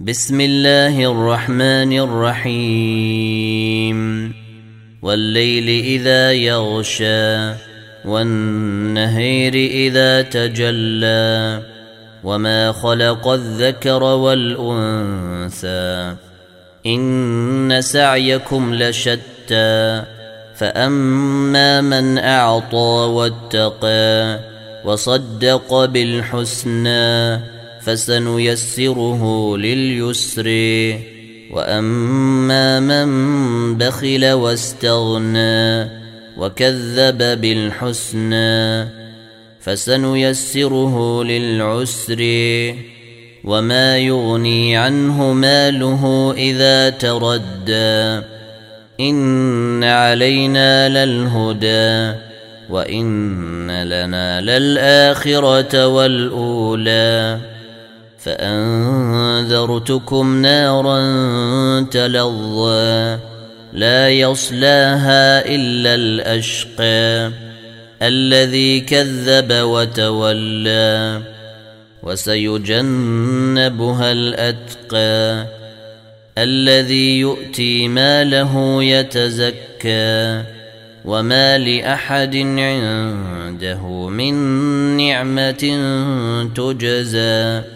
بسم الله الرحمن الرحيم. والليل إذا يغشى والنهير إذا تجلى وما خلق الذكر والأنثى. إن سعيكم لشتى فأما من أعطى واتقى وصدق بالحسنى. فسنيسره لليسر. وأما من بخل واستغنى وكذب بالحسنى فسنيسره للعسر. وما يغني عنه ماله إذا تردى. إن علينا للهدى وإن لنا للآخرة والأولى. فأنذرتكم نارا تلظى لا يصلاها إلا الأشقى الذي كذب وتولى وسيجنبها الأتقى الذي يؤتي ماله يتزكى وما لأحد عنده من نعمة تجزى